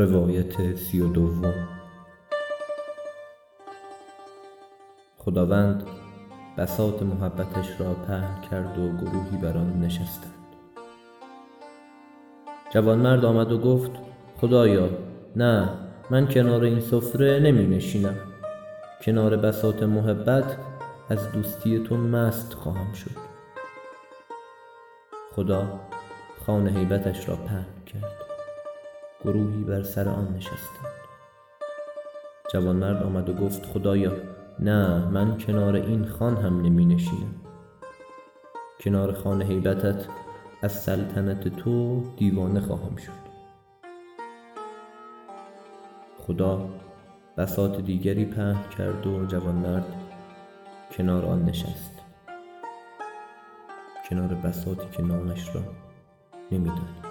روایت سی و دوم. خداوند بساط محبتش را پهن کرد و گروهی بر آن نشستند. جوانمرد آمد و گفت خدایا نه من کنار این سفره نمی نشینم. کنار بساط محبت از دوستی تو مست خواهم شد. خدا خوان هیبتش را پهن کرد. گروهی بر سر آن نشستند. جوانمرد آمد و گفت خدایا نه من کنار این خان هم نمی نشینم کنار خان هیبتت از سلطنت تو دیوانه خواهم شد. خدا بساط دیگری پهن کرد و جوانمرد کنار آن نشست. کنار بساطی که نامش را نمی‌داد